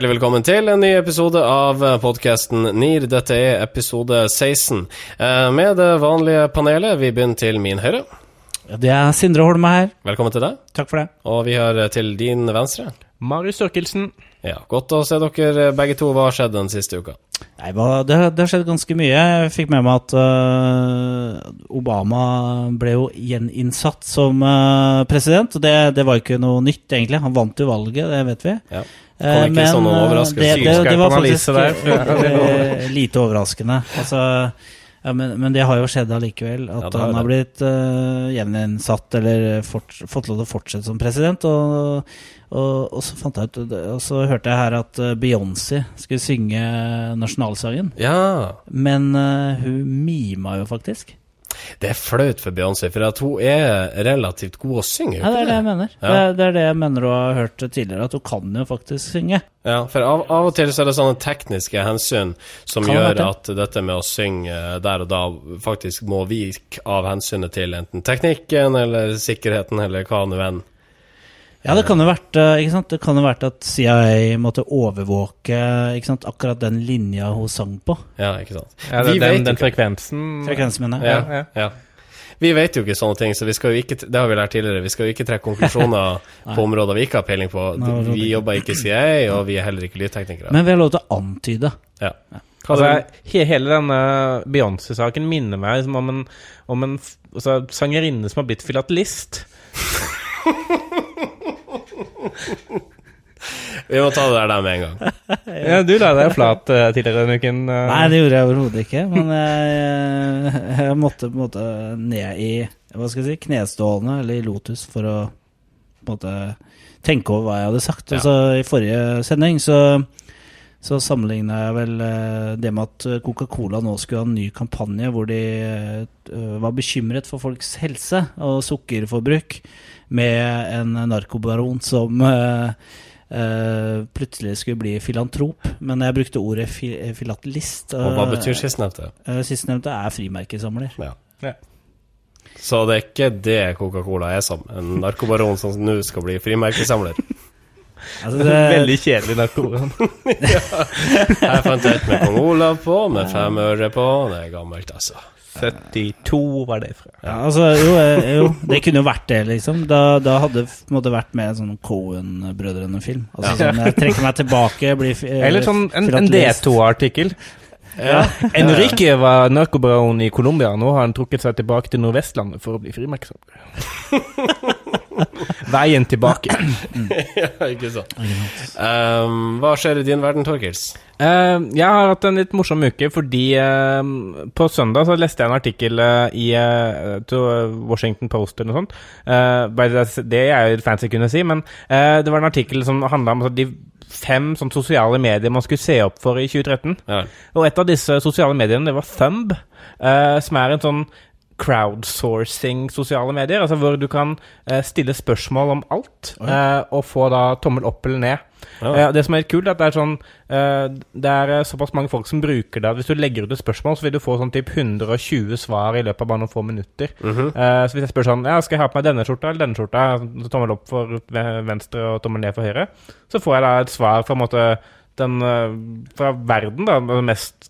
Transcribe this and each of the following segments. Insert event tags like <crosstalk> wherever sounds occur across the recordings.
Hjertelig velkommen til en ny episode av podkasten NIR. Dette er episode 16. Eh, Med det vanlige panelet. Vi begynner til min høyre. Det er Sindre Holme her. Velkommen til deg. Takk for det. Og vi har til din venstre. Marius Størkelsen. Ja, Godt å se dere begge to. Hva har skjedd den siste uka? Nei, det, det har skjedd ganske mye. Jeg fikk med meg at uh, Obama ble jo gjeninnsatt som uh, president. det, det var jo ikke noe nytt, egentlig. Han vant jo valget, det vet vi. Ja. Eh, Kom ikke sånn noen øh, overraskelse. Det, det, det var faktisk øh, <laughs> lite overraskende. Altså, ja, men, men det har jo skjedd allikevel. At Ja, han har blitt uh, gjeninnsatt eller fort, fått lov til å fortsette som president. Og, og, og så fant jeg ut Og så hørte jeg her at Beyoncé skulle synge nasjonalsangen. Ja. Men uh, hun mima jo faktisk. Det er flaut for Beyoncé, for at hun er relativt god å synge. Ja, det er det jeg mener. Ja. Det, er, det er det jeg mener du har hørt tidligere, at hun kan jo faktisk synge. Ja, for av, av og til så er det sånne tekniske hensyn som Kan gjør det? at dette med å synge der og da faktisk må vike av hensynet til enten teknikken eller sikkerheten eller hva nå enn. Ja, det kan jo vært, eh, ikke sant? Det kan jo vært at CIA måtte overvåke ikke sant? akkurat den linja hun sang på. Ja, ikke sant. Ja, det, den, den, frekvensen Frekvensen, mener jeg. Ja, ja. Vi vet jo ikke sånne ting, så vi skal jo ikke, det har vi lært tidligere, vi skal jo ikke trekke konklusjoner <laughs> på områder vi ikke har peiling på. Nei, Vi jobber ikke i CIA, og vi er heller ikke lydteknikere. Men vi har lov til å antyde. Ja. Altså, hele denne Beyoncé-saken minner meg liksom om en, om en altså, sangerinne som har blitt filatelist. <laughs> Vi må ta det der, med en gang. <laughs> Ja, du la deg flat uh, tidligere denne uken. Uh. Nei, det gjorde jeg overhodet ikke. Men jeg, jeg måtte på en måte ned i hva skal jeg si, knestålene, eller i lotus, for å på en måte tenke over hva jeg hadde sagt. Ja. Altså, I forrige sending så, så sammenligna jeg vel eh, det med at Coca-Cola nå skulle ha en ny kampanje hvor de eh, var bekymret for folks helse og sukkerforbruk, med en narkobaron som uh, uh, plutselig skulle bli filantrop. Men jeg brukte ordet fi filatelist. Og hva betyr sistnevnte? Uh, Sistnevnte er frimerkesamler. Ja. Ja. Så det er ikke det Coca-Cola er som, en narkobaron som nå skal bli frimerkesamler. <laughs> Altså, det, Veldig kjedelig narkoman. Her <laughs> fant jeg et med kong Olav på, med fem øre på. Det er gammelt, altså. 72 var det fra. ja, altså, jo, eh, jo, det kunne jo vært det, liksom. Da, da hadde det vært med en sånn Cohen-brødrene-film. Altså, sånn, jeg trekker meg tilbake, blir <laughs> eh, Eller sånn en, en. D2-artikkel. Ja. Enrique var narkobaron i Colombia. Nå har han trukket seg tilbake til Nordvestlandet for å bli frimerkesamler. <laughs> Veien tilbake. ja, ikke sant. Um, hva skjer i din verden, Torkils? Uh, jeg har hatt en litt morsom uke fordi uh, på søndag så leste jeg en artikkel uh, i eh, Washington Post eller noe sånt. Eh, det, er jo fancy kunne si, men eh, det var en artikkel som handla om at de fem sånn, sosiale medier man skulle se opp for i 2013. Ja. Og et av disse sosiale mediene, det var Thumb, eh, som er en sånn crowdsourcing sosiale medier, altså hvor du kan eh, stille spørsmål om alt, eh, og få da tommel opp eller ned. Ja. Eh, det som er litt kult, er at det er sånn eh, Det er eh, såpass mange folk som bruker det at hvis du legger ut et spørsmål, så vil du få sånn typ 120 svar i løpet av bare noen få minutter. Mhm. Eh, så hvis jeg spør sånn Ja, skal jeg ha på meg denne skjorta eller denne skjorta? Så tommel opp for venstre og tommel ned for høyre. Så får jeg da et svar fra en måte den fra verden, da, mest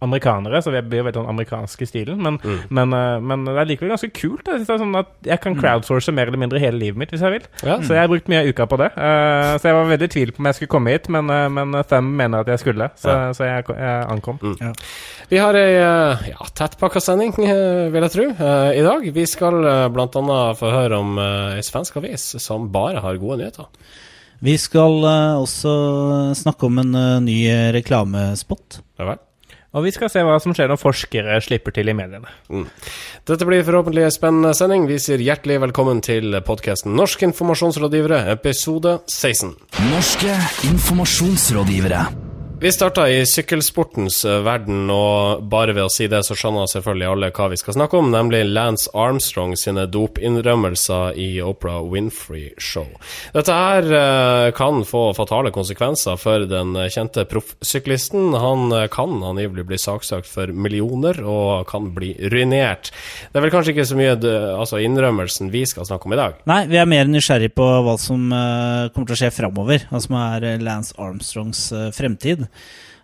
amerikanere, så vi blir jo veldig sånn amerikansk i stilen. Men, Mm. men, eh, men det er likevel ganske kult. da. Jeg synes det er sånn at jeg kan crowdsource mer eller mindre hele livet mitt hvis jeg vil. Ja. Så jeg har brukt mye av uka på det. Eh, så jeg var veldig i tvil på om jeg skulle komme hit, men, uh, men Thumb mener at jeg skulle, så, Ja. så jeg, jeg ankom. Vi har ei eh, ja, tettpakka sending, eh, vil jeg tro, eh, i dag. Vi skal eh, annet få høre om eh, ei svensk avis som bare har gode nyheter. Vi skal eh, også snakke om en eh, ny eh, reklamespot. Ja vel? Og vi skal se hva som skjer når forskere slipper til i mediene. Dette blir forhåpentlig en spennende sending. Vi sier hjertelig velkommen til podkasten Norske informasjonsrådgivere, episode 16. Norske informasjonsrådgivere. Vi starta i sykkelsportens eh, verden, og bare ved å si det, så skjønner selvfølgelig alle hva vi skal snakke om, nemlig Lance Armstrong sine dopinnrømmelser i Oprah Winfrey Show. Dette her eh, kan få fatale konsekvenser for den kjente proffsyklisten. Han eh, kan angivelig bli saksøkt for millioner, og kan bli ruinert. Det er vel kanskje ikke så mye altså innrømmelsen vi skal snakke om i dag? Nei, vi er mer nysgjerrig på hva som kommer til å skje framover, hva som er Lance Armstrongs fremtid.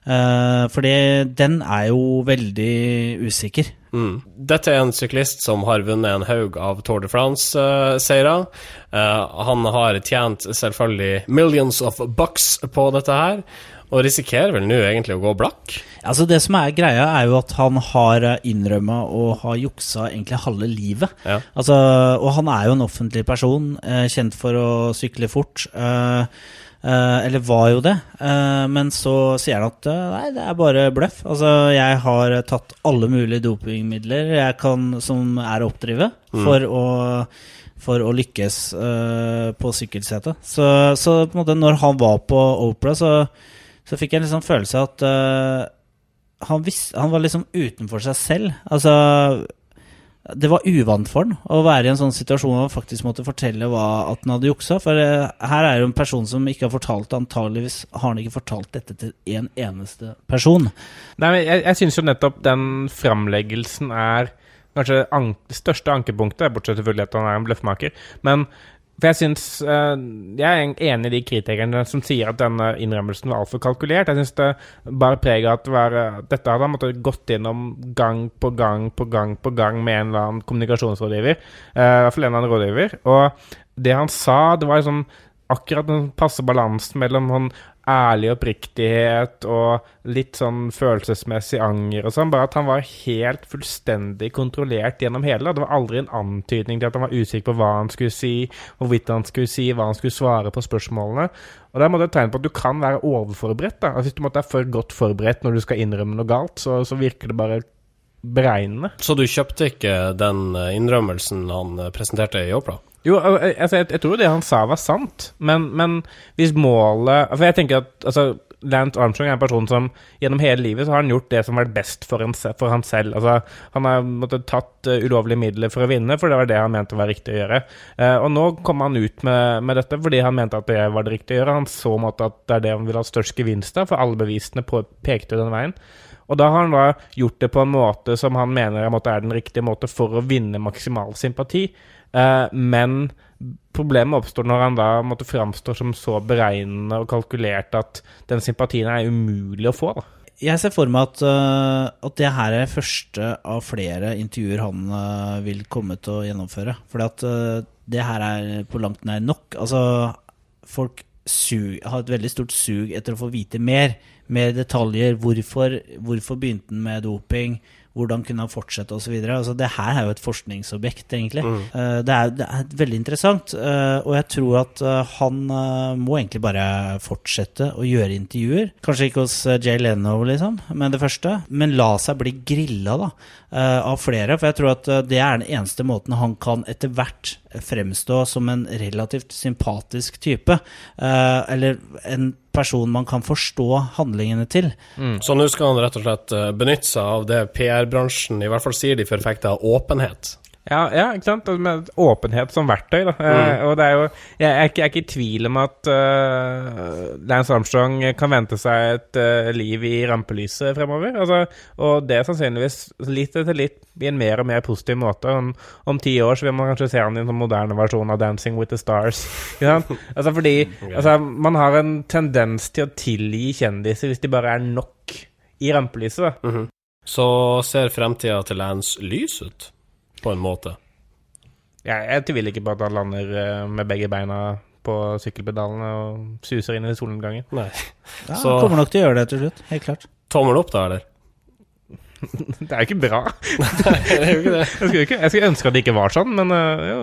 Uh, fordi den er jo veldig usikker. Mm. Dette er en syklist som har vunnet en haug av Tour de France-seire. Uh, uh, han har tjent selvfølgelig millions of bucks på dette her, og risikerer vel nå egentlig å gå blakk? Altså Det som er greia, er jo at han har innrømma å ha juksa egentlig halve livet. Ja. Altså, og han er jo en offentlig person, eh, kjent for å sykle fort. Eh, Uh, eller var jo det. Uh, men så sier han at uh, nei, det er bare bløff. Altså, jeg har tatt alle mulige dopingmidler jeg kan, som er å oppdrive, mm. for, å, for, å, lykkes på sykkelsetet. Så, så, på en måte, når han var på Opera, så, så fikk jeg en liksom følelse av at han, visst, han var liksom utenfor seg selv. Altså det var uvant for han å være i en sånn situasjon hvor han faktisk måtte fortelle hva, at han hadde juksa. For uh, her er jo en person som ikke har fortalt Antageligvis har han ikke fortalt dette til en eneste person. Nei, men Jeg, jeg syns jo nettopp den framleggelsen er kanskje an det største ankepunktet, bortsett selvfølgelig at han er en bløffmaker. Men for jeg syns uh, Jeg er enig i de kritikerne som sier at denne innrømmelsen var altfor kalkulert. Jeg syns det bar preg av at det var, uh, dette hadde han måttet gått gjennom gang på gang på gang på gang med en eller annen kommunikasjonsrådgiver. Uh, I hvert fall en eller annen rådgiver. Og det han sa, det var liksom akkurat den passe balansen mellom sånn ærlig oppriktighet og litt sånn følelsesmessig anger og sånn. Bare at han var helt fullstendig kontrollert gjennom hele. Det var aldri en antydning til at han var usikker på hva han skulle si, hvorvidt han skulle si, hva han skulle svare på spørsmålene. Og Det er et tegn på at du kan være overforberedt. da. Altså, hvis du måtte være for godt forberedt når du skal innrømme noe galt, så, så virker det bare beregnende. Så du kjøpte ikke den innrømmelsen han presenterte i Opera? Jo, altså, jeg, jeg, tror det han sa var sant, men, men hvis målet For jeg tenker at altså, Lance Armstrong er en person som gjennom hele livet så har han gjort det som har vært best for, en, for han selv. Altså, han har måttet tatt uh, ulovlige midler for å vinne, for det var det han mente var riktig å gjøre. Uh, og nå kom han ut med, med, dette fordi han mente at det var det riktige å gjøre. Han så måtte at det er det han ville ha størst gevinst av, for alle bevisene på, pekte den veien. Og da har han da gjort det på en måte som han mener er den riktige måte for å vinne maksimal sympati. Uh, men problemet oppstår når han da måtte framstå som så beregnende og kalkulert at den sympatien er umulig å få. da. Jeg ser for meg at, uh, at det her er første av flere intervjuer han uh, vil komme til å gjennomføre. For at det her er på langt nær nok. Altså, folk sug, har et veldig stort sug etter å få vite mer. Mer detaljer. Hvorfor, hvorfor begynte han med doping? Hvordan kunne han fortsette osv. Altså, det her er jo et forskningsobjekt, egentlig. Mm. Uh, det, er, det, er, veldig interessant, uh, og jeg tror at uh, han må egentlig bare fortsette å gjøre intervjuer. Kanskje ikke hos Jay Leno, liksom, med det første, men la seg bli grilla da, av flere. For jeg tror at det er den eneste måten han kan etter hvert fremstå som en relativt sympatisk type. eller en person man kan forstå handlingene til. Mm. Så nå skal han rett og slett eh, benytte seg av det PR-bransjen i hvert fall sier de forfekter, åpenhet? Ja, ja, ikke sant? Med åpenhet som verktøy. Da. Eh, mm. Og det er jo, jeg, er ikke, jeg er ikke i tvil om at uh, Lance Armstrong kan vente seg et uh, liv i rampelyset fremover. Altså, og det er sannsynligvis litt etter litt i en mer og mer positiv måte. Om, om ti år så vil man kanskje se han i en sånn moderne versjon av 'Dancing with the Stars'. <laughs> altså fordi altså, man har en tendens til å tilgi kjendiser hvis de bare er nok i rampelyset. Mm -hmm. Så ser fremtida til Lance lys ut? På en måte. Ja, jeg tviler ikke på at han lander eh, med begge beina på sykkelpedalene og suser inn i solnedgangen. Nei. Ja, Så kommer nok til å gjøre det til slutt. Helt klart. Tommel opp, da, eller? <laughs> det er jo ikke bra. <laughs> Nei, det er jo ikke det. <laughs> Jeg skulle, ikke, jeg skulle ønske at det ikke var sånn, men ja.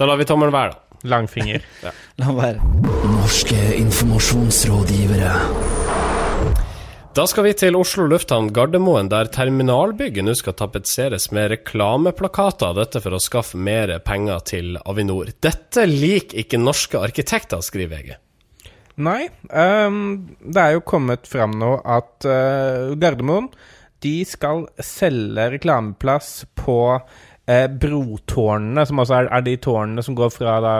Da lar vi tommelen være, da. Langfinger. ja. La være. Norske informasjonsrådgivere. Da skal vi til Oslo lufthavn Gardermoen, der terminalbygget nå skal tapetseres med reklameplakater. Dette for å skaffe mer penger til Avinor. Dette liker ikke norske arkitekter, skriver VG. Nei. um, det er jo kommet fram nå at uh, Gardermoen de skal selge reklameplass på eh, brotårnene, som altså er, er de tårnene som går fra da,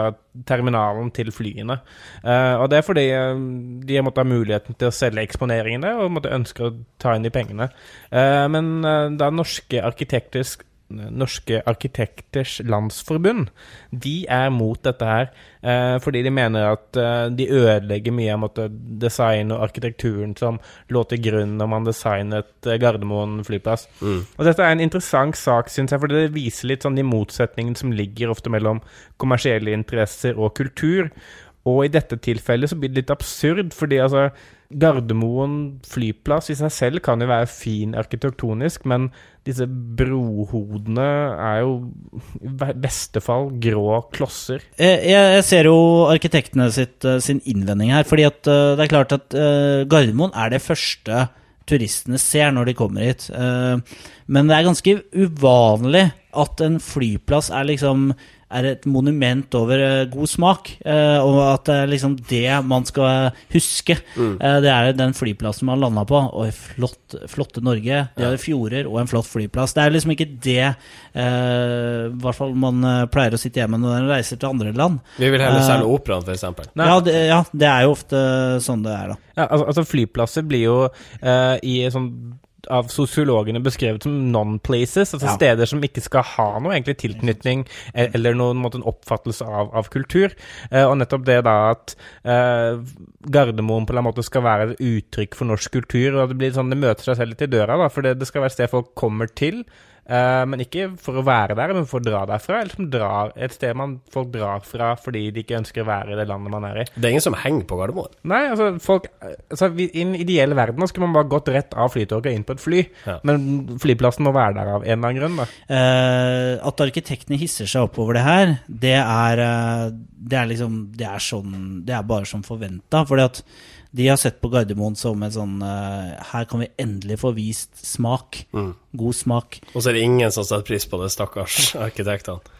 terminalen til flyene. Eh, og det er fordi eh, de har måttet ha muligheten til å selge eksponeringene og måtte ønske å ta inn de pengene. Eh, men eh, da Norske Arkitekters Norske Arkitekters Landsforbund de er mot dette her, eh, fordi de mener at eh, de ødelegger mye av måtte, design og arkitekturen som lå til grunn når man designet eh, Gardermoen flyplass. Og Dette er en interessant sak, syns jeg, for det viser litt sånn de motsetningene som ligger ofte mellom kommersielle interesser og kultur. Og i dette tilfellet så blir det litt absurd, fordi altså Gardermoen flyplass i seg selv kan jo være fin arkitektonisk, men disse brohodene er jo i beste fall grå klosser. Jeg, jeg ser jo arkitektene sitt, eh, sin innvending her. fordi at eh, det er klart at eh, Gardermoen er det første turistene ser når de kommer hit. Men det er ganske uvanlig at en flyplass er liksom er et monument over eh, god smak, eh, og at det er liksom det man skal huske. mm. det er den flyplassen man landa på. Og flott, flotte Norge. De har fjorder og en flott flyplass. Det er liksom ikke det eh, i hvert fall man eh, pleier å sitte hjemme når man reiser til andre land. Vi vil heller Eh, selge operaen, f.eks. Ja det, ja, det er jo ofte sånn det er, da. Ja, altså, altså Flyplasser blir jo eh, i sånn av sosiologene beskrevet som non-places, altså Ja. steder som ikke skal ha noe egentlig tilknytning e- eller noen måte en oppfattelse av, av kultur. Eh, og nettopp det da at eh, Gardermoen på en måte skal være et uttrykk for norsk kultur, og det blir sånn det møter seg selv litt i døra, da, for det, det skal være et sted folk kommer til. Eh, men ikke for å være der, men for å dra derfra. Eller som drar, et sted man, folk drar fra fordi de ikke ønsker å være i det landet man er i. Det er ingen som henger på Gardermoen. Nei, altså, folk altså, vi- I den ideelle verden skulle man bare gått rett av flytoget og inn på et fly. Ja. Men flyplassen må være der av en eller annen grunn. da. Uh, at arkitektene hisser seg opp over det her, det er, eh, det er liksom Det er sånn Det er bare som forventa. Fordi at de har sett på Gardermoen som en sånn uh, Her kan vi endelig få vist smak. God smak. Og så er det ingen som setter pris på det, stakkars <laughs> arkitektene.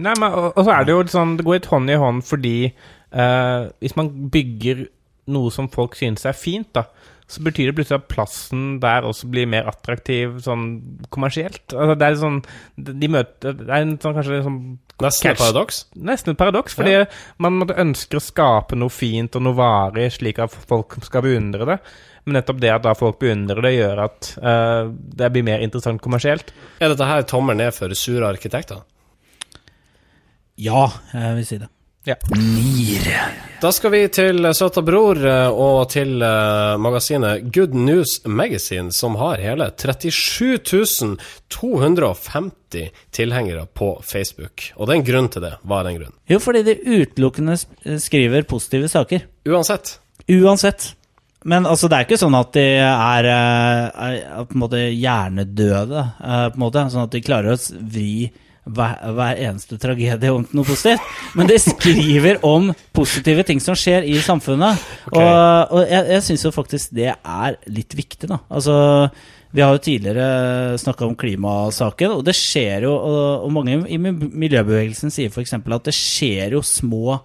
Nei, men og, og så er det jo sånn Det går litt hånd i hånd fordi uh, hvis man bygger noe som folk synes er fint, da, så betyr det plutselig at plassen der også blir mer attraktiv sånn kommersielt. Altså, det er sånn De møter Det er en sånn kanskje sånn Nesten et paradoks. Nesten et paradoks, fordi man måtte ønsker å skape noe fint og noe varig, slik at folk skal beundre det. Men nettopp det at da folk beundrer det, gjør at uh, det blir mer interessant kommersielt. Er dette her tommel ned for sure arkitekter? Ja, jeg vil si det. Nier. Da skal vi til Søta Bror eh, og til eh, magasinet Good News Magazine, som har hele 37 250 tilhengere på Facebook. Og det er en grunn til det. Hva er den grunnen? Jo, fordi de utelukkende skriver positive saker. Uansett. Uansett. Men altså, det er ikke sånn at de er, eh, er, på en måte hjernedøde, eh, på en måte, sånn at de klarer å vri hver, hver eneste tragedie om noe positivt. Men det skriver om positive ting som skjer i samfunnet. Okay. Og, og jeg, jeg syns jo faktisk det er litt viktig, da. Altså, vi har jo tidligere snakka om klimasaken, og det skjer jo Og, mange i miljøbevegelsen sier f.eks. at det skjer jo små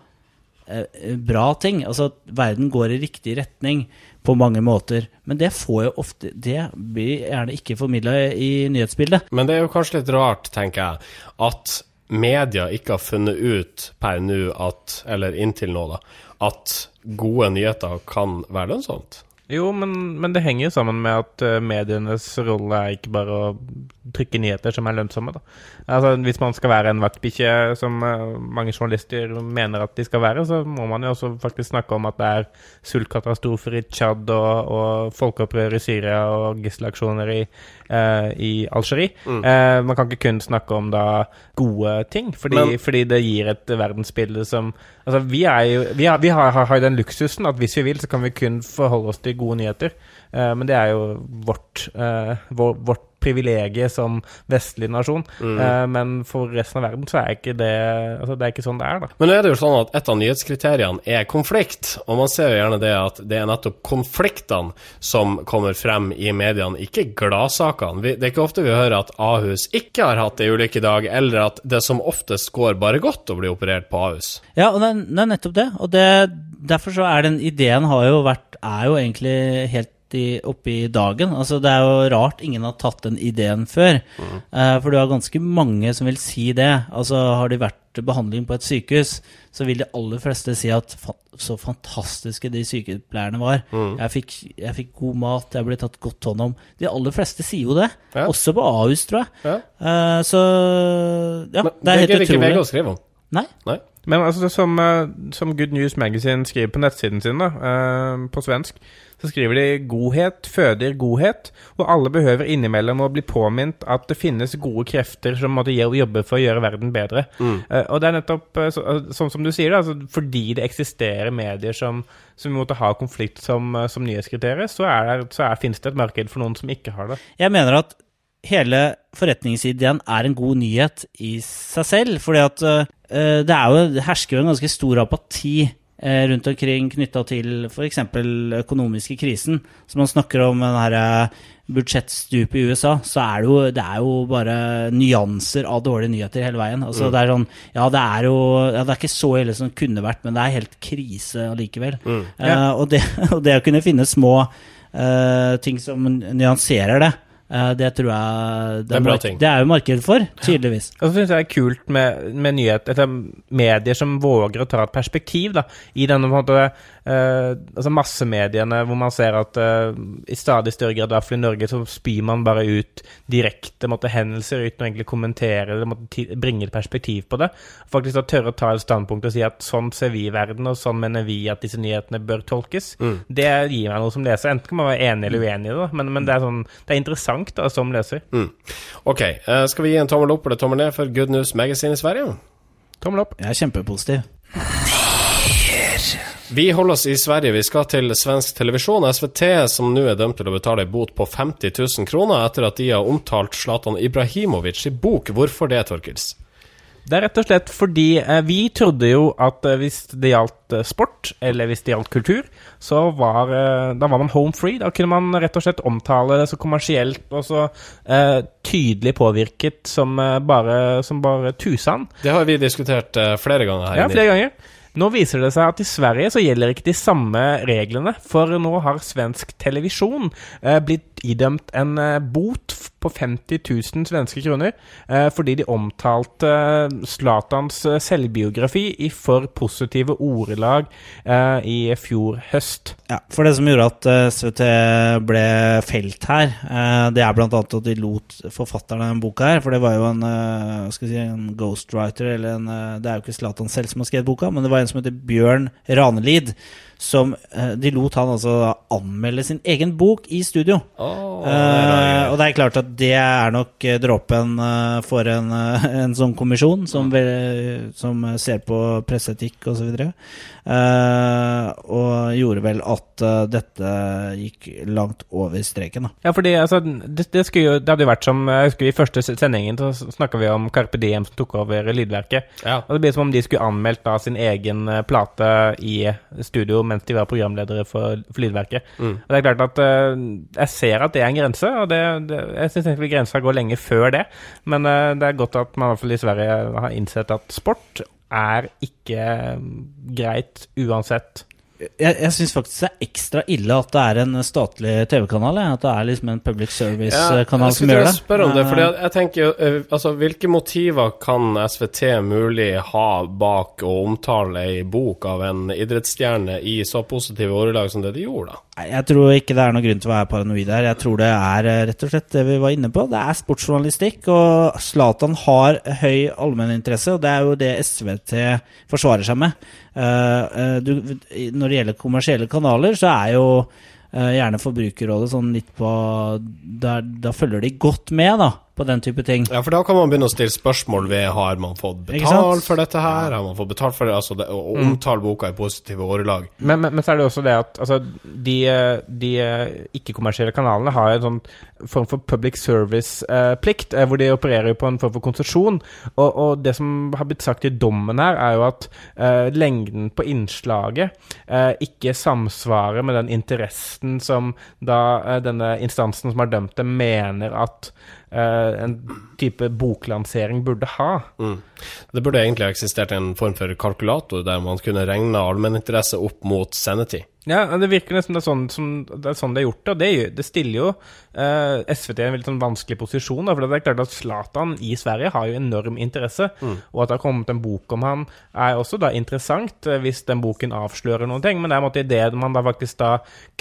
bra ting. Altså at verden går i riktig retning på mange måter. Men det får jo ofte Det blir gjerne ikke formidla i nyhetsbildet. Men det er jo kanskje litt rart, tenker jeg, at media ikke har funnet ut per nå at, eller inntil nå, da, at gode nyheter kan være lønnsomt. Jo, men, men det henger jo sammen med at eh, medienes rolle er ikke bare å trykke nyheter som er lønnsomme. Da. Altså, hvis man skal være en vaktbikkje, som eh, mange journalister mener at de skal være, så må man jo også faktisk snakke om at det er sultkatastrofer i Tsjad og, og folkeopprør i Syria og gisselaksjoner i, eh, i Algerie. Eh, man kan ikke kun snakke om da gode ting, fordi, Men- fordi det gir et verdensbilde som Altså, vi er jo Vi har, vi har, har, den luksusen at hvis vi vil, så kan vi kun forholde oss til gode nyheter. Eh, men det er jo vårt, vår, vårt privilegie som vestlig nasjon. Eh, men for resten av verden så er ikke det Altså, det er ikke sånn det er, da. Men nå er det jo sånn at et av nyhetskriteriene er konflikt, og man ser jo gjerne det at det er nettopp konfliktene som kommer frem i mediene, ikke gladsakene. Det er ikke ofte vi hører at Ahus ikke har hatt ei ulykke i dag, eller at det som oftest går bare godt å bli operert på Ahus. Ja, og det det er nettopp det. Og det, derfor så er den ideen har jo vært Er jo egentlig helt i, oppe i dagen. Altså Det er jo rart ingen har tatt den ideen før. Eh, for du har ganske mange som vil si det. Altså Har de vært til behandling på et sykehus, så vil de aller fleste si at fa så fantastiske de sykepleierne var. Jeg, fikk, jeg fikk god mat, jeg ble tatt godt hånd om. De aller fleste sier jo det. Ja. Også på Ahus, tror jeg. Ja. Uh, så ja, Men det er helt gidder ikke VG å skrive om. Nei. Nei. Men altså, som, eh, som Good News Magazine skriver på nettsiden sin, da, eh, på svensk, så skriver de 'godhet føder godhet', og alle behøver innimellom å bli påminnet at det finnes gode krefter som måtte jobbe for å gjøre verden bedre. Eh, og det er nettopp så, sånn som du sier, da, altså, fordi det eksisterer medier som, som måtte ha konflikt som, som nyhetskriterier, så, er det, så er, finnes det et marked for noen som ikke har det. Jeg mener at hele forretningsideen er en god nyhet i seg selv. fordi at eh, det, jo, det hersker jo en ganske stor apati eh, rundt omkring knytta til f.eks. økonomiske krisen. Så man snakker om den eh, budsjettstupet i USA, så er det jo, det er jo bare nyanser av dårlige nyheter hele veien. Altså det er sånn Ja, det er jo ja, Det er ikke så ille som det kunne vært, men det er helt krise allikevel. Eh, og, det, <laughs> og det å kunne finne små uh, ting som nyanserer det, det tror jeg Det er bra ting. Det er jo marked for, tydeligvis. Og så syns jeg det er kult med, med nyhet, medier som våger å ta et perspektiv da, i denne måte, eh, altså massemediene, hvor man ser at uh, i stadig større grad, i hvert fall i Norge, så spyr man bare ut direkte måtte, hendelser uten å egentlig kommentere eller måtte, bringe et perspektiv på det. Faktisk da tørre å ta et standpunkt og si at sånn ser vi verden, og sånn mener vi at disse nyhetene bør tolkes. Det gir meg noe som leser. Enten kan man være enig eller uenig i det, men, men det, er sånn, det er interessant da, som leser. Mm. Ok, uh, skal vi gi en tommel opp eller tommel ned for Good News Magazine i Sverige? Tommel opp. Jeg er kjempepositiv. <laughs> Vi holder oss i Sverige. Vi skal til svensk televisjon. SVT, som nå er dømt til å betale en bot på 50 000 kroner etter at de har omtalt Zlatan Ibrahimovic i bok. Hvorfor det, Torkils? Det er rett og slett fordi eh, vi trodde jo at eh, hvis det gjaldt eh, sport, eller hvis det gjaldt kultur, så var, da var man home free. Da kunne man rett og slett omtale det så kommersielt og så eh, tydelig påvirket som, bare, som bare tusen. Det har vi diskutert flere ganger her. Ja, flere ganger. Nå viser det seg at i Sverige så gjelder ikke de samme reglene, for nå har svensk televisjon eh, blitt idømt en eh, bot på 50 000 svenske kroner eh, fordi de omtalte eh, Zlatans eh, selvbiografi i for positive ordelag eh, i fjor høst. Ja, for det som gjorde at SVT ble felt her, det er annet at de lot forfatterne av denne boka her, for det var jo en, skal si, en ghostwriter, eller en Det er jo ikke Zlatan selv som har skrevet boka, men det var en som heter Bjørn Ranelid, som De lot han altså anmelde sin egen bok i studio. Oh, rart. og det er klart at det er nok eh, dråpen eh, for en, eh, <laughs> en sånn kommisjon som, vel, som ser på presseetikk osv. Uh, og gjorde vel at dette gikk langt over streken. Da. Ja, fordi altså, det, det, jo, det hadde jo vært som Jeg husker I første sendingen så snakka vi om Carpe Diem som tok over lydverket. Ja. Og Det blir som om de skulle anmeldt da sin egen plate i studio mens de var programledere for, for Lydverket. Mm. Og det er klart at Jeg ser at det er en grense, og det, det, jeg syns egentlig grensa går lenge før det. Men eh, det er godt at man i hvert fall i Sverige har innsett at sport er ikke eh, greit uansett. Jeg, jeg syns faktisk det er ekstra ille at det er en statlig TV-kanal. At det er liksom en public service-kanal ja, som gjør det. Jeg det. spørre om det, fordi Eh, jeg tenker eh, altså, Hvilke motiver kan SVT mulig ha bak å omtale ei bok av en idrettsstjerne i så positive ordelag som det de gjorde? da? Nei, Jeg tror ikke det er noen grunn til å være paranoid her. Jeg tror det er eh, rett og slett det vi var inne på. Det er sportsjournalistikk, og Zlatan har høy allmenninteresse, og det er jo det SVT forsvarer seg med. Eh, eh, du, når det gjelder kommersielle kanaler, så er jo gjerne Forbrukerrådet sånn litt på der, Da følger de godt med, da, på den type ting. Ja, for da kan man begynne å stille spørsmål ved har man fått betalt for dette her, har man fått betalt for det, altså det, å å omtale boka i positive årelag. Men, men, men så er det også det at altså, de, de ikke-kommersielle kanalene har en sånn form for public service-plikt, eh, hvor de opererer jo på en form for konsesjon. Og, og, det som har blitt sagt i dommen her, er jo at eh, lengden på innslaget eh, ikke samsvarer med den interessen som da eh, denne instansen som har dømt det, mener at eh, en type boklansering burde ha. Mm. Det burde egentlig ha eksistert en form for kalkulator der man kunne regne allmenninteresse opp mot sendetid. Ja, det virker nesten det er sånn, som, det, er sånn det er gjort. Og det, det stiller jo eh, SVT i en veldig sånn vanskelig posisjon. Da, for det er klart at Zlatan i Sverige har jo enorm interesse. Mm. Og at det har kommet en bok om han er også da interessant, eh, hvis den boken avslører noen ting. Men det er en måte det man da faktisk da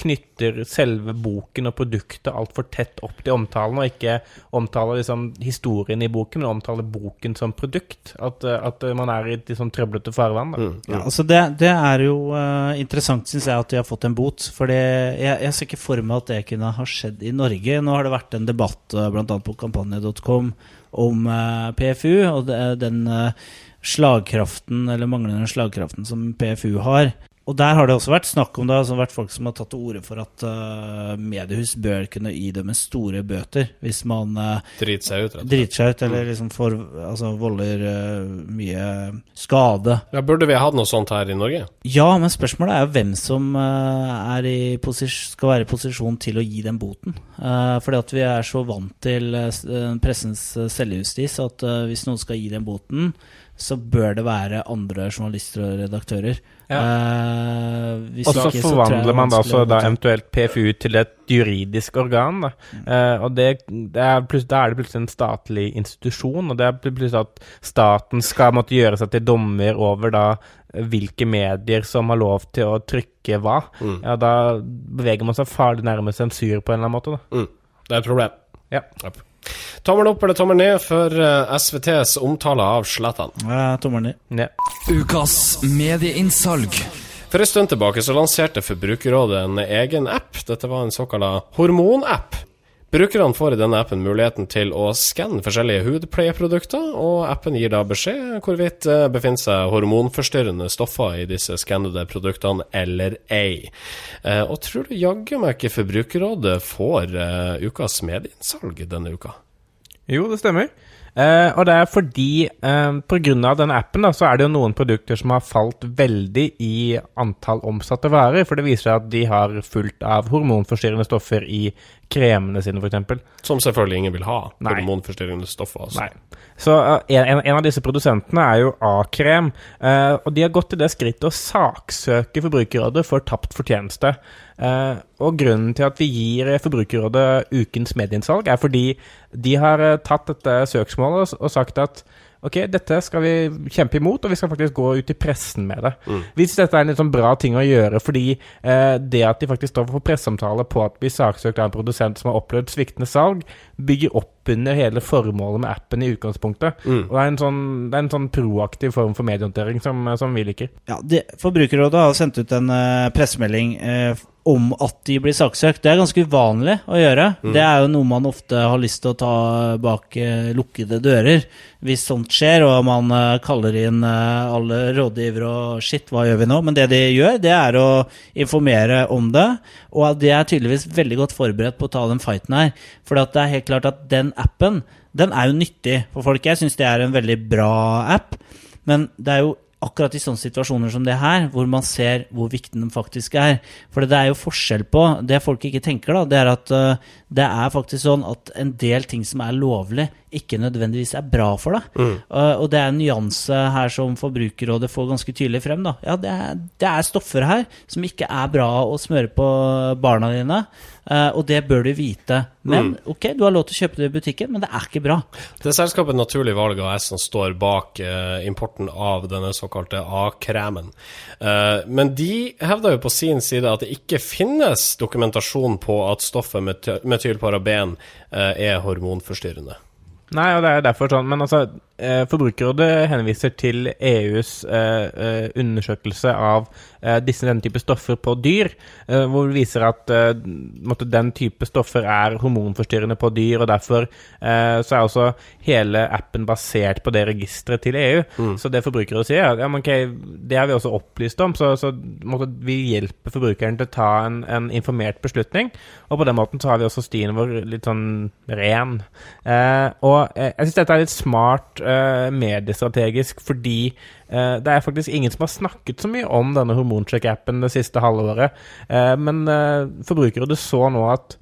knytter selve boken og produktet altfor tett opp til omtalen, og ikke omtaler liksom historien i boken, men omtaler boken som produkt. At, eh, at man er i et sånn trøblete farvann. Da. Mm. Ja, altså det, det er jo uh, interessant, syns jeg, at de har fått en bot. For jeg, jeg, ser ikke for meg at det kunne ha skjedd i Norge. Nå har det vært en debatt uh, bl.a. på kampanje.com om uh, PFU og den uh, slagkraften, eller manglende slagkraften, som PFU har. Og der har det også vært snakk om det, altså vært folk som har tatt til orde for at uh, mediehus bør kunne idømme store bøter hvis man uh, driter seg ut, driter seg ut eller liksom får, altså, volder uh, mye skade. Ja, Burde vi hatt noe sånt her i Norge? Ja, men spørsmålet er jo hvem som skal være i posisjon til å gi den boten. fordi at vi er så vant til pressens selvjustis at hvis noen skal gi den boten, så bør det være andre journalister og redaktører. Ja. Eh, og så forvandler man da så da eventuelt PFU til et juridisk organ. Da, mm. eh, og det, det er da er det plutselig en statlig institusjon, og det er plutselig at staten skal måtte gjøre seg til dommer over da hvilke medier som har lov til å trykke hva. Mm. Ja, da beveger man seg farlig nærme sensur på en eller annen måte. Da. Mm. Det er et problem. Ja. Tommel opp eller tommel ned for eh, SVTs omtale av Zlatan? Ja, tommel ned. ned. Ukas medieinnsalg. For en stund tilbake så lanserte Forbrukerrådet en egen app. Dette var en såkalt hormonapp. Brukerne får i denne appen muligheten til å skanne forskjellige hudpleieprodukter, og appen gir da beskjed hvorvidt det befinner seg hormonforstyrrende stoffer i disse skannede produktene eller ei. Eh, og tror du jaggu meg ikke Forbrukerrådet får ukas medieinnsalg denne uka? Jo, det stemmer. Eh, og det er fordi eh, pga. den appen da, så er det jo noen produkter som har falt veldig i antall omsatte varer. For det viser seg at de har fullt av hormonforstyrrende stoffer i kremene sine, f.eks. Som selvfølgelig ingen vil ha. Nei. Hormonforstyrrende stoffer. Altså. Nei. Så uh, en, en, av disse produsentene er jo A-krem. Uh, og de har gått til det skrittet å saksøke Forbrukerrådet for tapt fortjeneste. Uh, og grunnen til at vi gir Forbrukerrådet ukens medieinnsalg, er fordi de har tatt dette søksmålet og sagt at ok, dette skal vi kjempe imot, og vi skal faktisk gå ut i pressen med det. Mm. Hvis dette er en litt sånn bra ting å gjøre, fordi eh, det at de faktisk står for presseomtale på at vi saksøkt av en produsent som har opplevd sviktende salg, bygger opp under hele formålet med appen i utgangspunktet. Mm. Og det er, en sånn, det er en sånn proaktiv form for mediehåndtering som, som vi liker. Ja, det, Forbrukerrådet har sendt ut en uh, pressemelding uh, om at de blir saksøkt. Det er ganske uvanlig å gjøre. Mm. Det er jo noe man ofte har lyst til å ta bak uh, lukkede dører. Hvis sånt skjer, og man kaller inn alle rådgivere og shit, hva gjør vi nå? Men det de gjør, det er å informere om det. Og de er tydeligvis veldig godt forberedt på å ta den fighten her. For det er helt klart at den appen den er jo nyttig for folk. Jeg syns det er en veldig bra app. Men det er jo akkurat i sånne situasjoner som det her, hvor man ser hvor viktig den faktisk er. For det er jo forskjell på Det folk ikke tenker, da, det er at uh, det er faktisk sånn at en del ting som er lovlig, ikke nødvendigvis er bra for deg. Mm. Uh, og det er en nyanse her som Forbrukerrådet får ganske tydelig frem. da. Ja, det er, det er stoffer her som ikke er bra å smøre på barna dine. Uh, og det bør du vite. Men mm. ok, du har lov til å kjøpe det i butikken, men det er ikke bra. Det er selskapet Naturlig Valg AS som står bak uh, importen av denne såkalte A-kremen. Uh, men de hevder jo på sin side at det ikke finnes dokumentasjon på at stoffet metylparaben er hormonforstyrrende. Nei, og det er derfor sånn, men altså eh, Forbrukerrådet henviser til EUs eh, eh, undersøkelse av eh, disse, denne type stoffer på dyr, eh, hvor det viser at eh, måtte, den type stoffer er hormonforstyrrende på dyr, og derfor eh, så er også hele appen basert på det registeret til EU. Så det Forbrukerrådet sier, er ja, men ok, det har vi også opplyst om, så, så måtte vi hjelper forbrukeren til å ta en, en informert beslutning, og på den måten så har vi også stien vår litt sånn ren. Eh, og eh, jeg syns dette er litt smart eh, mediestrategisk, fordi uh, det er faktisk ingen som har snakket så mye om denne hormonsjekk-appen det siste halvåret. Uh, men eh, Forbrukerrådet så nå at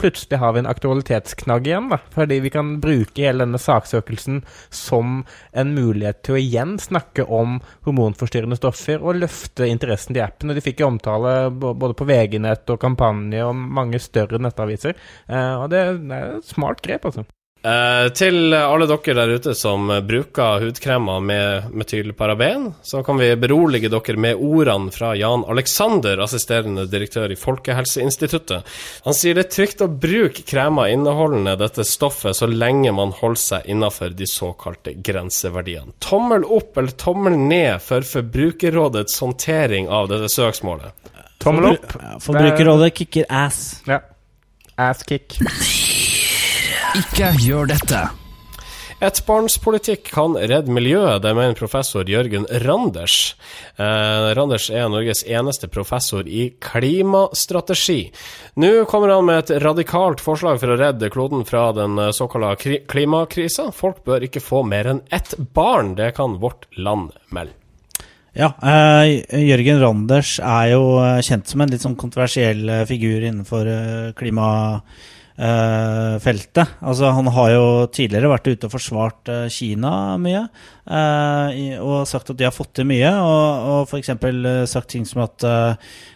plutselig har vi en aktualitetsknagg igjen, da. Fordi vi kan bruke hele denne saksøkelsen som en mulighet til å igjen snakke om hormonforstyrrende stoffer og løfte interessen til appen. Og de fikk jo omtale både på VG-nett og kampanje og mange større nettaviser. Og det er et smart grep, altså. Eh, til alle dere der ute som bruker hudkremer med metylparaben, så kan vi berolige dere med ordene fra Jan Alexander, assisterende direktør i Folkehelseinstituttet. Han sier det er trygt å bruke kremer inneholdende dette stoffet så lenge man holder seg innafor de såkalte grenseverdiene. Tommel opp eller tommel ned for Forbrukerrådets håndtering av dette søksmålet. Tommel opp. Forbrukerrådet kicker ass. Ja. Ass-kick. <laughs> Ikke gjør dette. Ettbarnspolitikk kan redde miljøet, det mener professor Jørgen Randers. Eh, Randers er Norges eneste professor i klimastrategi. Nå kommer han med et radikalt forslag for å redde kloden fra den eh, såkalte klimakrisa. Folk bør ikke få mer enn ett barn, det kan vårt land melde. Ja, eh, Jørgen Randers er jo eh, kjent som en litt sånn kontroversiell figur innenfor eh, feltet. altså, han har jo tidligere vært ute og forsvart uh, Kina mye, Uh, i- og sagt at de har fått til mye, og, og f.eks. Uh, sagt ting som at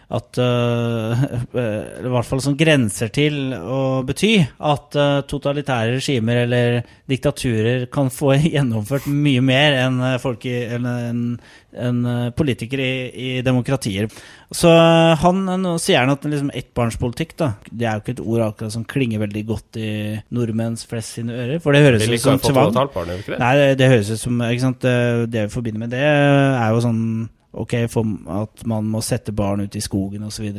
at uh, <laughs> i hvert fall som grenser til å bety at uh, totalitære regimer eller diktaturer kan få <laughs> gjennomført mye mer enn enn- enn, eh, politikere i, i demokratier. Så han nå sier han at liksom ettbarnspolitikk, da Det er jo ikke et ord akkurat som klinger veldig godt i nordmenns flest sine ører, for det høres ut som tvang. Nei, det, det høres ut som ikke sant? Det, det vi forbinder med det, er jo sånn Ok, for at man må sette barn ut i skogen osv.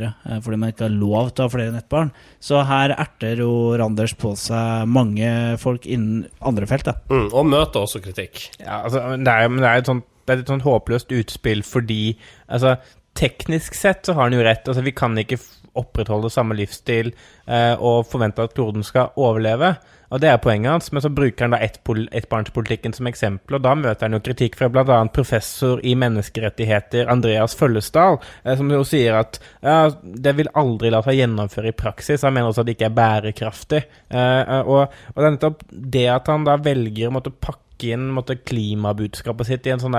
Fordi man ikke har lov til å ha flere nettbarn. Så her erter jo Randers på seg mange folk innen andre felt. da. Mm, og møter også kritikk. Ja, altså, men det er, men det er et sånt, det er et sånt håpløst utspill fordi altså, teknisk sett så har han jo rett. Altså, vi kan ikke opprettholde samme livsstil eh, og forvente at kloden skal overleve. Og det er poenget hans, men så bruker han da ett pol- ettbarnspolitikken som eksempel, og da møter han jo kritikk fra bl.a. professor i menneskerettigheter Andreas Føllesdal, eh, som jo sier at ja, det vil aldri la seg gjennomføre i praksis. Han mener også at det ikke er bærekraftig. Eh, eh, og, og det er nettopp det at han da velger å måtte pakke inn måtte, klimabudskapet sitt i en sånn,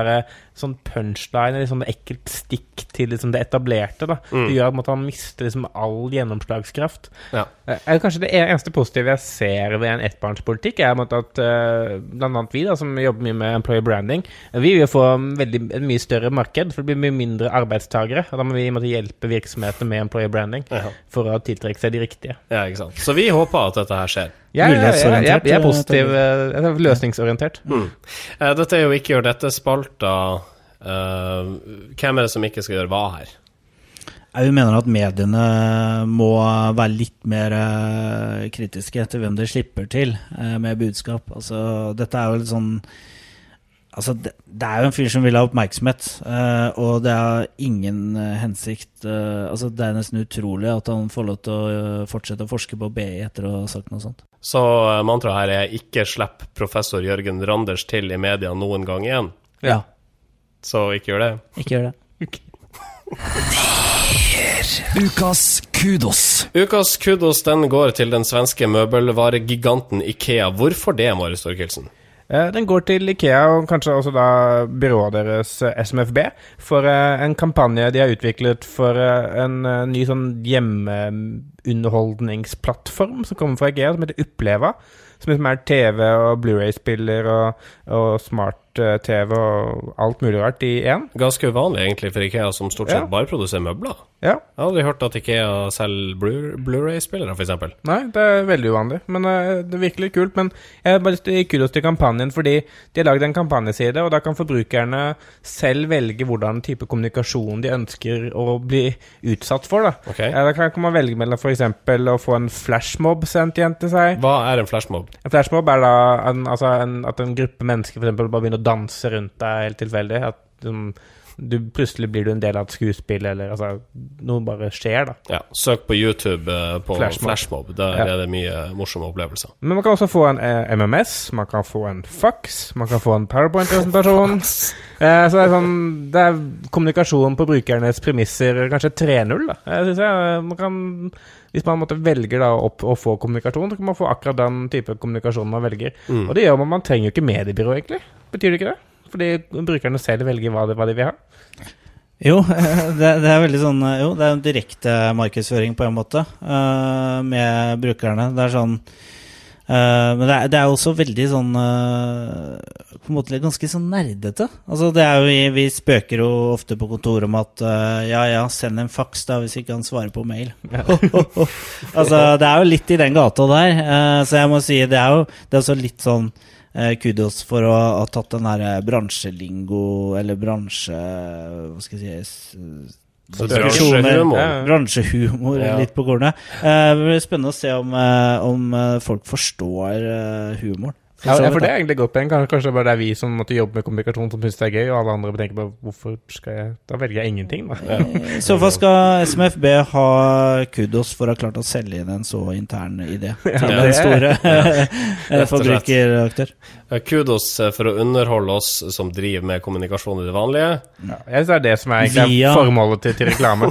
sånn punchline, eller sånn ekkelt stikk til liksom, det etablerte. Da. Det gjør at måtte, han mister liksom, all gjennomslagskraft. Ja. Eh, Er kanskje det eneste positive jeg ser ved en ettbarnspolitikk, er måtte, at eh, annet vi, da, som jobber mye med employer branding, eh, vi vil få en veldig, et mye større marked, for det blir mye mindre arbeidstagere. Og da må vi måtte, hjelpe virksomheter med employer branding Ja. for å tiltrekke seg de riktige. ja, ikke sant. Så vi håper at dette her skjer. Jeg, jeg, jeg, jeg, jeg, Mulighetsorientert, jeg er eh, positiv, eh, jeg er løsningsorientert. Mm. Uh, dette er jo ikke gjør dette-spalta. Uh, hvem er det som ikke skal gjøre hva her? Jeg mener at mediene må være litt mer kritiske til hvem de slipper til med budskap. Altså, dette er jo litt sånn Altså, det, det er jo en fyr som vil ha oppmerksomhet, uh, og det er ingen uh, hensikt uh, Altså, det er nesten utrolig at han får lov til å fortsette å forske på BI etter å ha sagt noe sånt. Så mantraet her er 'ikke slipp professor Jørgen Randers til i media noen gang igjen'. Ja. Så ikke gjør det. Ikke gjør det. <laughs> Ukas kudos. Ukas kudos den går til den svenske møbelvaregiganten Ikea. Hvorfor det, Marius Torkelsen? Eh, Den går til Ikea og kanskje også da byrået deres eh, SMFB for eh, en kampanje de har utviklet for en ny sånn hjemmeunderholdningsplattform som kommer fra IKEA, som heter Uppleva. Som liksom er TV og Blu-ray-spiller og, og smart-TV og alt mulig rart i én. Ganske uvanlig egentlig for Ikea, som stort sett Ja. bare produserer møbler. Ja. Jeg har aldri hørt at Ikea selger Blu- Blu-ray-spillere, f.eks. Nei, det er veldig uvanlig, men eh, det er virkelig kult. Men jeg har bare lyst til kudos til kampanjen, fordi de har lagd en kampanjeside, og da kan forbrukerne selv velge hvordan type kommunikasjon de ønsker å bli utsatt for. Da, okay. Da kan kan man velge mellom f.eks. å få en flashmob sendt hjem til seg. Hva er en flashmob? En flashmob er da en, altså en, at en gruppe mennesker for eksempel bare begynner å danse rundt deg helt tilfeldig. At um, du, plutselig blir du en del av et skuespill, eller altså Noe bare skjer, da. Ja, Søk på YouTube eh, på Flashmob. flashmob. Der Ja. er det mye morsomme opplevelser. Men man kan også få en eh, MMS, man kan få en fax, man kan få en PowerPoint-presentasjon. <laughs> Eh, så det er sånn Det er kommunikasjon på brukernes premisser, kanskje 3.0, da. Jeg synes jeg, man kan Hvis man måtte velger da å, å få kommunikasjon, så kan man få akkurat den type kommunikasjon man velger. Mm. Og det gjør man. Man trenger jo ikke mediebyrå, egentlig. Betyr det ikke det? Fordi brukerne selv velger hva de, hva de vil ha. Jo, <laughs> det, det er veldig sånn Jo, det er en direkte markedsføring på en måte uh, med brukerne. Det er sånn uh, Men det er, det er også veldig sånn uh, På en måte ganske sånn nerdete. Altså det er jo, vi, vi spøker jo ofte på kontoret om at eh, ja ja, send en faks da hvis ikke han svarer på mail. <laughs> altså det er jo litt i den gata der. eh, så jeg må si det er jo det er også litt sånn eh, kudos for å ha tatt den her eh, bransjelingo, eller bransje... Hva skal jeg si. Bransjehumor. Bransjehumor Ja. litt på kornet. Eh, det blir spennende å se om, eh, om eh, folk forstår eh, humoren. Ja, ja, for det er egentlig godt poeng. Kanskje, bare det er vi som måtte jobbe med kommunikasjon som syns det er gøy, og alle andre tenker bare hvorfor skal jeg Da velger jeg ingenting, da. I <laughs> så fall skal SMFB ha kudos for å ha klart å selge inn en så intern idé <laughs> til Ja, en det er- store <laughs> eh, forbrukeraktør. Eh, Kudos eh, for å underholde oss som driver med kommunikasjon i det vanlige. Ja, jeg synes det er det som er Via- formålet til, til reklame.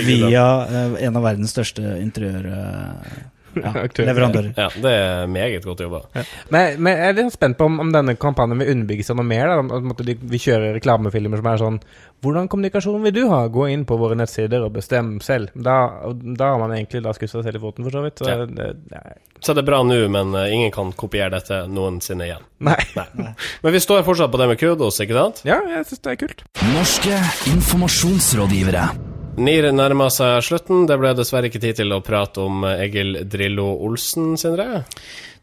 Via eh, en av verdens største interiør... ja, <laughs> leverandører. Ja, det er meget godt jobba. Men, men jeg er litt spent på om, om denne kampanjen vil underbygge seg noe mer. Da. Om, om de, vi kjører reklamefilmer som er sånn Hvordan kommunikasjon vil du ha? Gå inn på våre nettsider og bestem selv. Da, da har man egentlig da skutt seg selv i foten, for så vidt. Så Ja. det, nei. Så det er bra nå, men uh, ingen kan kopiere dette noensinne igjen. nei. Nei. Men vi står fortsatt på det med kudos, ikke sant? Ja, jeg syns det er kult. Norske informasjonsrådgivere. NIR nærmer seg slutten. Det ble dessverre ikke tid til å prate om eh, Egil Drillo Olsen, Sindre.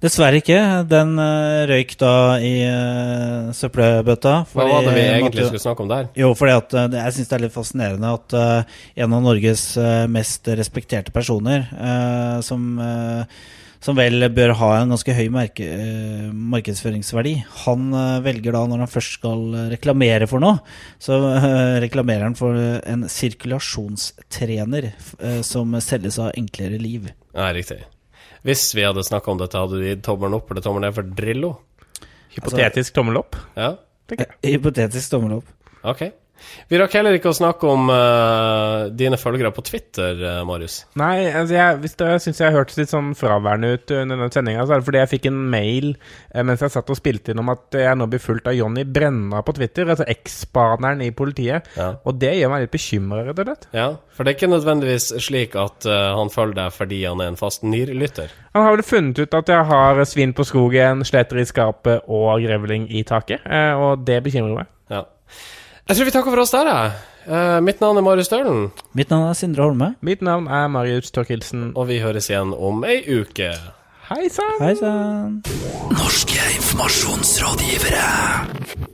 Dessverre ikke. Den eh, røyk da i uh, søppelbøtta. Hva var det vi egentlig måtte- skulle snakke om der? Jo, fordi at jeg syns det er litt fascinerende at uh, en av Norges mest respekterte personer, uh, som, eh, som vel bør ha en ganske høy merke, eh, markedsføringsverdi, han eh, velger da, når han først skal eh, reklamere for noe, så eh, reklamerer han for eh, en sirkulasjonstrener eh, som selges av Enklere liv. Ja, riktig. Hvis vi hadde snakka om dette, hadde du gitt tommelen opp eller tommelen ned for Drillo? Hypotetisk tommel opp. Ja, jeg. Hypotetisk tommel opp. ok. Vi rakk heller ikke å snakke om uh, dine følgere på Twitter, uh, Marius. Nei, altså jeg, hvis det syns jeg har hørt litt sånn fraværende ut under denne sendinga, så er det fordi jeg fikk en mail uh, mens jeg satt og spilte inn om at jeg nå blir fulgt av Jonny Brenna på Twitter, altså eksbaneren i politiet. Ja. Og det gjør meg litt bekymra, rett og slett. ja, For det er ikke nødvendigvis slik at han følger deg fordi han er en fast NIR-lytter. Han har vel funnet ut at jeg har svin på skogen, sletter i skapet og grevling i taket, og det bekymrer meg. Ja. Jeg tror vi takker for oss der, jeg. Uh, mitt navn er Marius Stølen, Mitt navn er Sindre Holme. Mitt navn er Marius Torkelsen. og vi høres igjen om ei uke. Hei sann! Hei sann. Norske informasjonsrådgivere.